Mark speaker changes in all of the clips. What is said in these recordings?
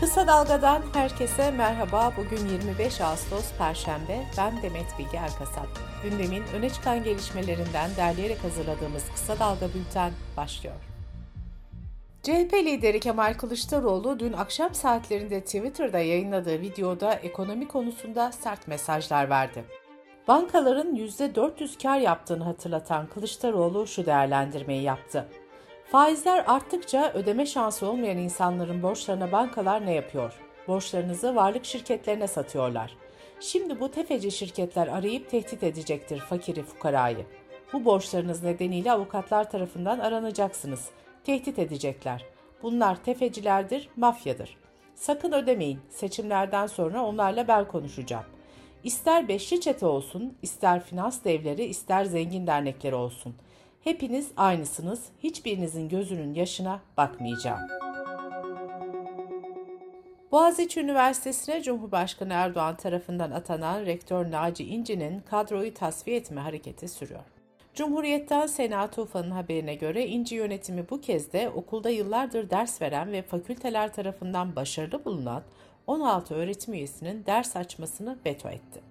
Speaker 1: Kısa Dalga'dan herkese merhaba. Bugün 25 Ağustos Perşembe. Ben Demet Bilge Erkasap. Gündemin öne çıkan gelişmelerinden derleyerek hazırladığımız Kısa Dalga Bülten başlıyor. CHP lideri Kemal Kılıçdaroğlu dün akşam saatlerinde Twitter'da yayınladığı videoda ekonomi konusunda sert mesajlar verdi. Bankaların %400 kar yaptığını hatırlatan Kılıçdaroğlu şu değerlendirmeyi yaptı. Faizler arttıkça ödeme şansı olmayan insanların borçlarına bankalar ne yapıyor? Borçlarınızı varlık şirketlerine satıyorlar. Şimdi bu tefeci şirketler arayıp tehdit edecektir fakiri fukarayı. Bu borçlarınız nedeniyle avukatlar tarafından aranacaksınız. Tehdit edecekler. Bunlar tefecilerdir, mafyadır. Sakın ödemeyin. Seçimlerden sonra onlarla ben konuşacağım. İster beşli çete olsun, ister finans devleri, ister zengin dernekleri olsun.'' Hepiniz aynısınız. Hiçbirinizin gözünün yaşına bakmayacağım. Boğaziçi Üniversitesi'ne Cumhurbaşkanı Erdoğan tarafından atanan Rektör Naci İnci'nin kadroyu tasfiye etme hareketi sürüyor. Cumhuriyet'ten Sena Tufan'ın haberine göre İnci yönetimi bu kez de okulda yıllardır ders veren ve fakülteler tarafından başarılı bulunan 16 öğretim üyesinin ders açmasını veto etti.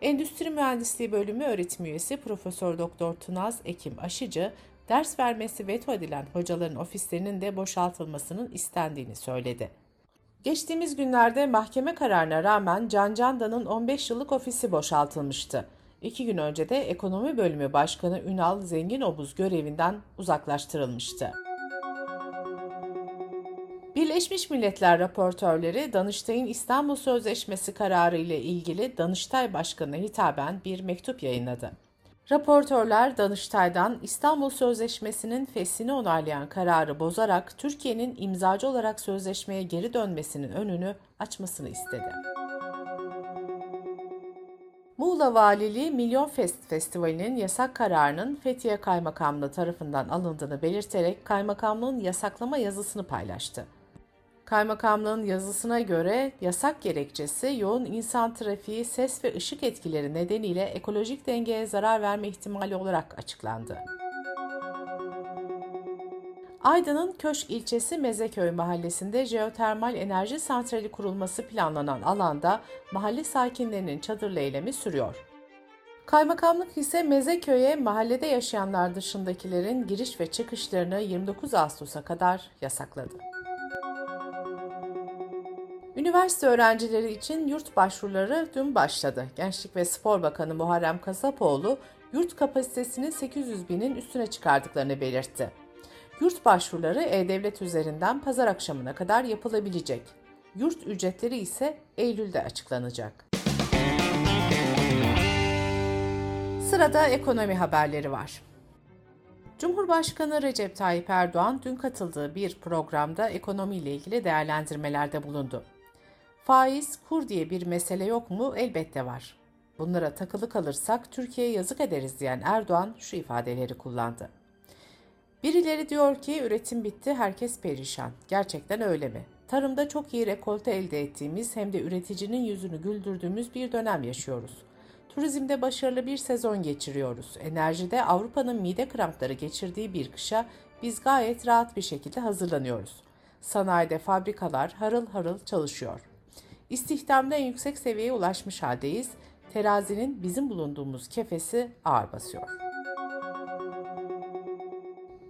Speaker 1: Endüstri Mühendisliği Bölümü öğretim üyesi Profesör Doktor Tunaz Ekim Aşıcı, ders vermesi veto edilen hocaların ofislerinin de boşaltılmasının istendiğini söyledi. Geçtiğimiz günlerde mahkeme kararına rağmen Can Candan'ın 15 yıllık ofisi boşaltılmıştı. İki gün önce de Ekonomi Bölümü Başkanı Ünal Zenginobuz görevinden uzaklaştırılmıştı. Birleşmiş Milletler raportörleri Danıştay'ın İstanbul Sözleşmesi kararı ile ilgili Danıştay Başkanı'na hitaben bir mektup yayınladı. Raportörler Danıştay'dan İstanbul Sözleşmesi'nin feslini onaylayan kararı bozarak Türkiye'nin imzacı olarak sözleşmeye geri dönmesinin önünü açmasını istedi. Muğla Valiliği Milyon Fest Festivali'nin yasak kararının Fethiye Kaymakamlığı tarafından alındığını belirterek kaymakamlığın yasaklama yazısını paylaştı. Kaymakamlığın yazısına göre yasak gerekçesi yoğun insan trafiği, ses ve ışık etkileri nedeniyle ekolojik dengeye zarar verme ihtimali olarak açıklandı. Aydın'ın Köşk ilçesi Mezeköy mahallesinde jeotermal enerji santrali kurulması planlanan alanda mahalle sakinlerinin çadırlı eylemi sürüyor. Kaymakamlık ise Mezeköy'e mahallede yaşayanlar dışındakilerin giriş ve çıkışlarını 29 Ağustos'a kadar yasakladı. Üniversite öğrencileri için yurt başvuruları dün başladı. Gençlik ve Spor Bakanı Muharrem Kasapoğlu, yurt kapasitesini 800 binin üstüne çıkardıklarını belirtti. Yurt başvuruları E-Devlet üzerinden pazar akşamına kadar yapılabilecek. Yurt ücretleri ise Eylül'de açıklanacak. Sırada ekonomi haberleri var. Cumhurbaşkanı Recep Tayyip Erdoğan dün katıldığı bir programda ekonomiyle ilgili değerlendirmelerde bulundu. Faiz, kur diye bir mesele yok mu? Elbette var. Bunlara takılı kalırsak Türkiye'ye yazık ederiz diyen Erdoğan şu ifadeleri kullandı. Birileri diyor ki üretim bitti, herkes perişan. Gerçekten öyle mi? Tarımda çok iyi rekolte elde ettiğimiz hem de üreticinin yüzünü güldürdüğümüz bir dönem yaşıyoruz. Turizmde başarılı bir sezon geçiriyoruz. Enerjide Avrupa'nın mide krampları geçirdiği bir kışa biz gayet rahat bir şekilde hazırlanıyoruz. Sanayide fabrikalar harıl harıl çalışıyor. İstihdamda en yüksek seviyeye ulaşmış haldeyiz. Terazinin bizim bulunduğumuz kefesi ağır basıyor.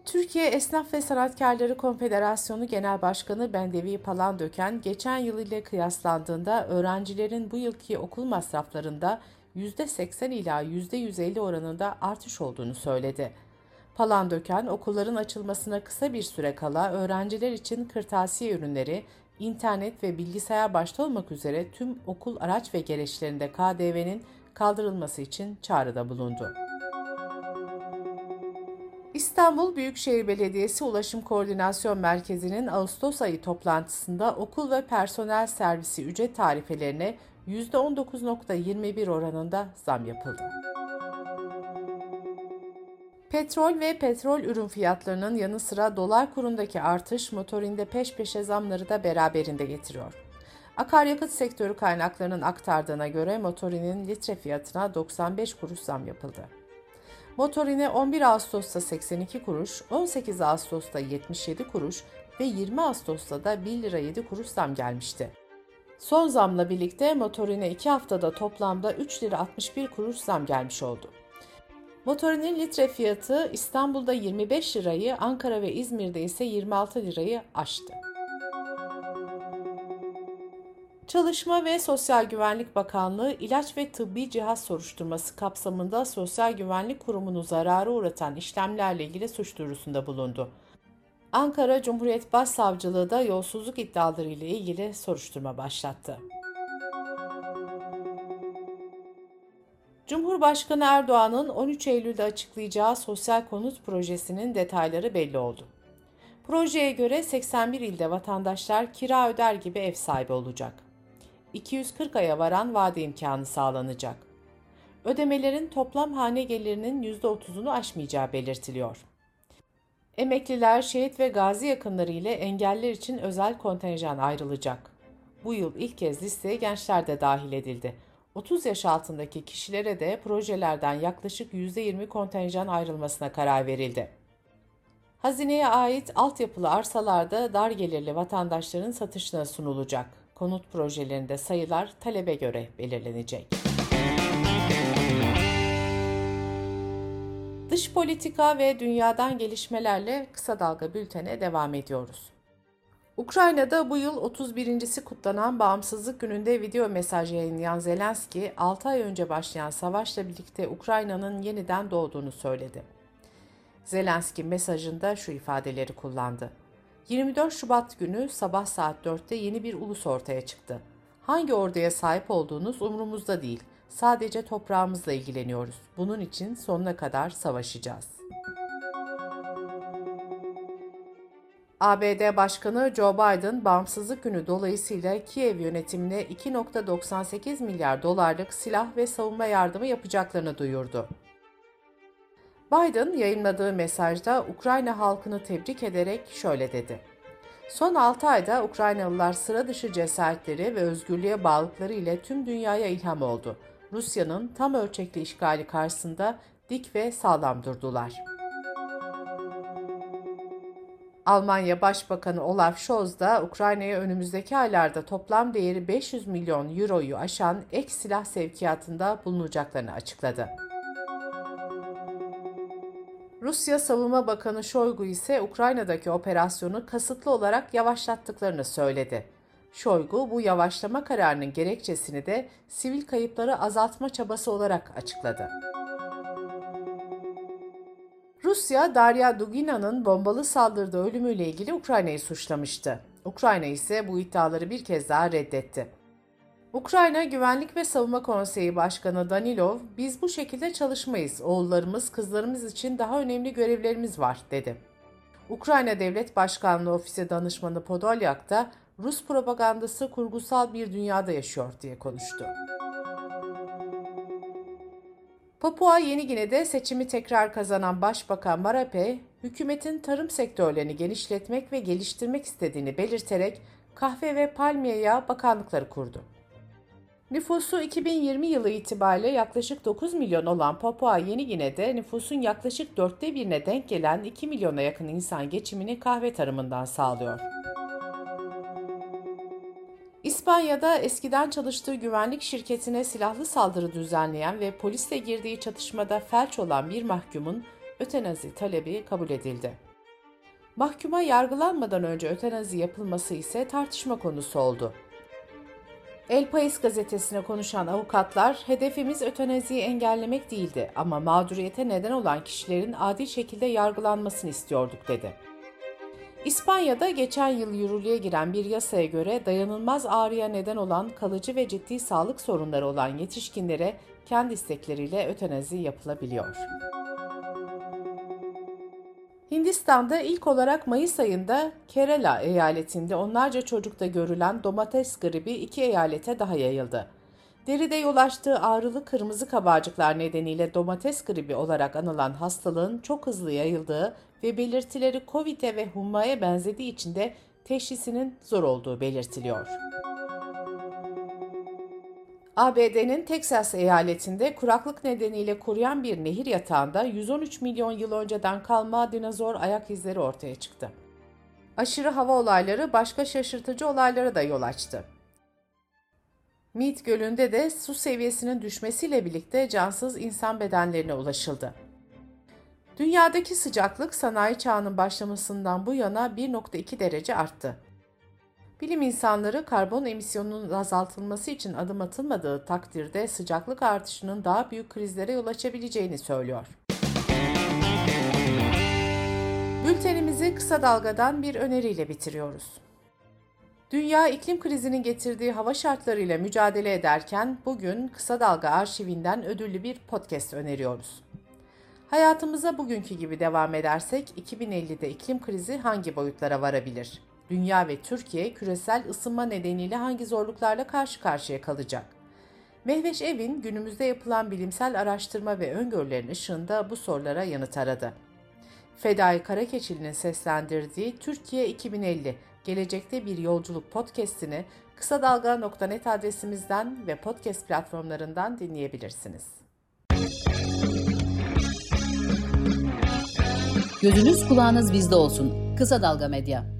Speaker 1: Türkiye Esnaf ve Sanatkarları Konfederasyonu Genel Başkanı Bendevi Palandöken, geçen yıl ile kıyaslandığında öğrencilerin bu yılki okul masraflarında %80 ila %150 oranında artış olduğunu söyledi. Palandöken, okulların açılmasına kısa bir süre kala öğrenciler için kırtasiye ürünleri, internet ve bilgisayar başta olmak üzere tüm okul araç ve gereçlerinde KDV'nin kaldırılması için çağrıda bulundu. İstanbul Büyükşehir Belediyesi Ulaşım Koordinasyon Merkezi'nin Ağustos ayı toplantısında okul ve personel servisi ücret tarifelerine %19.21 oranında zam yapıldı. Petrol ve petrol ürün fiyatlarının yanı sıra dolar kurundaki artış motorinde peş peşe zamları da beraberinde getiriyor. Akaryakıt sektörü kaynaklarının aktardığına göre motorinin litre fiyatına 95 kuruş zam yapıldı. Motorine 11 Ağustos'ta 82 kuruş, 18 Ağustos'ta 77 kuruş ve 20 Ağustos'ta da 1 lira 7 kuruş zam gelmişti. Son zamla birlikte motorine 2 haftada toplamda 3 lira 61 kuruş zam gelmiş oldu. Motorinin litre fiyatı İstanbul'da 25 lirayı, Ankara ve İzmir'de ise 26 lirayı aştı. Çalışma ve Sosyal Güvenlik Bakanlığı ilaç ve tıbbi cihaz soruşturması kapsamında Sosyal Güvenlik Kurumu'nu zarara uğratan işlemlerle ilgili suç duyurusunda bulundu. Ankara Cumhuriyet Başsavcılığı da yolsuzluk iddiaları ile ilgili soruşturma başlattı. Cumhurbaşkanı Erdoğan'ın 13 Eylül'de açıklayacağı sosyal konut projesinin detayları belli oldu. Projeye göre 81 ilde vatandaşlar kira öder gibi ev sahibi olacak. 240 aya varan vade imkanı sağlanacak. Ödemelerin toplam hane gelirinin %30'unu aşmayacağı belirtiliyor. Emekliler, şehit ve gazi yakınları ile engeller için özel kontenjan ayrılacak. Bu yıl ilk kez listeye gençler de dahil edildi. 30 yaş altındaki kişilere de projelerden yaklaşık %20 kontenjan ayrılmasına karar verildi. Hazineye ait altyapılı arsalarda dar gelirli vatandaşların satışına sunulacak. Konut projelerinde sayılar talebe göre belirlenecek. Dış politika ve dünyadan gelişmelerle kısa dalga bültene devam ediyoruz. Ukrayna'da bu yıl 31.si kutlanan Bağımsızlık Günü'nde video mesaj yayınlayan Zelenski, 6 ay önce başlayan savaşla birlikte Ukrayna'nın yeniden doğduğunu söyledi. Zelenski mesajında şu ifadeleri kullandı. 24 Şubat günü sabah saat 4'te yeni bir ulus ortaya çıktı. Hangi orduya sahip olduğunuz umurumuzda değil. Sadece toprağımızla ilgileniyoruz. Bunun için sonuna kadar savaşacağız. ABD Başkanı Joe Biden, bağımsızlık günü dolayısıyla Kiev yönetimine 2.98 milyar dolarlık silah ve savunma yardımı yapacaklarını duyurdu. Biden yayınladığı mesajda Ukrayna halkını tebrik ederek şöyle dedi. Son 6 ayda Ukraynalılar sıra dışı cesaretleri ve özgürlüğe bağlılıkları ile tüm dünyaya ilham oldu. Rusya'nın tam ölçekli işgali karşısında dik ve sağlam durdular. Almanya Başbakanı Olaf Scholz da Ukrayna'ya önümüzdeki aylarda toplam değeri 500 milyon euroyu aşan ek silah sevkiyatında bulunacaklarını açıkladı. Rusya Savunma Bakanı Shoigu ise Ukrayna'daki operasyonu kasıtlı olarak yavaşlattıklarını söyledi. Shoigu bu yavaşlama kararının gerekçesini de sivil kayıpları azaltma çabası olarak açıkladı. Rusya, Darya Dugina'nın bombalı saldırıda ölümüyle ilgili Ukrayna'yı suçlamıştı. Ukrayna ise bu iddiaları bir kez daha reddetti. Ukrayna Güvenlik ve Savunma Konseyi Başkanı Danilov, "Biz bu şekilde çalışmayız. Oğullarımız, kızlarımız için daha önemli görevlerimiz var." dedi. Ukrayna Devlet Başkanlığı Ofisi Danışmanı Podolyak da Rus propagandası kurgusal bir dünyada yaşıyor diye konuştu. Papua Yeni Gine'de seçimi tekrar kazanan Başbakan Marape, hükümetin tarım sektörlerini genişletmek ve geliştirmek istediğini belirterek kahve ve palmiye yağı bakanlıkları kurdu. Nüfusu 2020 yılı itibariyle yaklaşık 9 milyon olan Papua Yeni Gine'de nüfusun yaklaşık dörtte birine denk gelen 2 milyona yakın insan geçimini kahve tarımından sağlıyor. İspanya'da eskiden çalıştığı güvenlik şirketine silahlı saldırı düzenleyen ve polisle girdiği çatışmada felç olan bir mahkumun ötenazi talebi kabul edildi. Mahkuma yargılanmadan önce ötenazi yapılması ise tartışma konusu oldu. El País gazetesine konuşan avukatlar, hedefimiz ötenaziyi engellemek değildi ama mağduriyete neden olan kişilerin adil şekilde yargılanmasını istiyorduk dedi. İspanya'da geçen yıl yürürlüğe giren bir yasaya göre dayanılmaz ağrıya neden olan kalıcı ve ciddi sağlık sorunları olan yetişkinlere kendi istekleriyle ötenazi yapılabiliyor. Hindistan'da ilk olarak Mayıs ayında Kerala eyaletinde onlarca çocukta görülen domates gribi iki eyalete daha yayıldı. Deride yol açtığı ağrılı kırmızı kabarcıklar nedeniyle domates gribi olarak anılan hastalığın çok hızlı yayıldığı ve belirtileri COVID'e ve hummaya benzediği için de teşhisinin zor olduğu belirtiliyor. ABD'nin Teksas eyaletinde kuraklık nedeniyle kuruyan bir nehir yatağında 113 milyon yıl önceden kalma dinozor ayak izleri ortaya çıktı. Aşırı hava olayları başka şaşırtıcı olaylara da yol açtı. Mead Gölü'nde de su seviyesinin düşmesiyle birlikte cansız insan bedenlerine ulaşıldı. Dünyadaki sıcaklık sanayi çağının başlamasından bu yana 1.2 derece arttı. Bilim insanları karbon emisyonunun azaltılması için adım atılmadığı takdirde sıcaklık artışının daha büyük krizlere yol açabileceğini söylüyor. Bültenimizi kısa dalgadan bir öneriyle bitiriyoruz. Dünya iklim krizinin getirdiği hava şartlarıyla mücadele ederken bugün Kısa Dalga arşivinden ödüllü bir podcast öneriyoruz. Hayatımıza bugünkü gibi devam edersek 2050'de iklim krizi hangi boyutlara varabilir? Dünya ve Türkiye küresel ısınma nedeniyle hangi zorluklarla karşı karşıya kalacak? Mehveş Evin günümüzde yapılan bilimsel araştırma ve öngörülerin ışığında bu sorulara yanıt aradı. Fedai Karakeçili'nin seslendirdiği Türkiye 2050 Gelecekte Bir Yolculuk podcast'ini kısa dalga.net adresimizden ve podcast platformlarından dinleyebilirsiniz.
Speaker 2: Gözünüz kulağınız bizde olsun. Kısa Dalga Medya.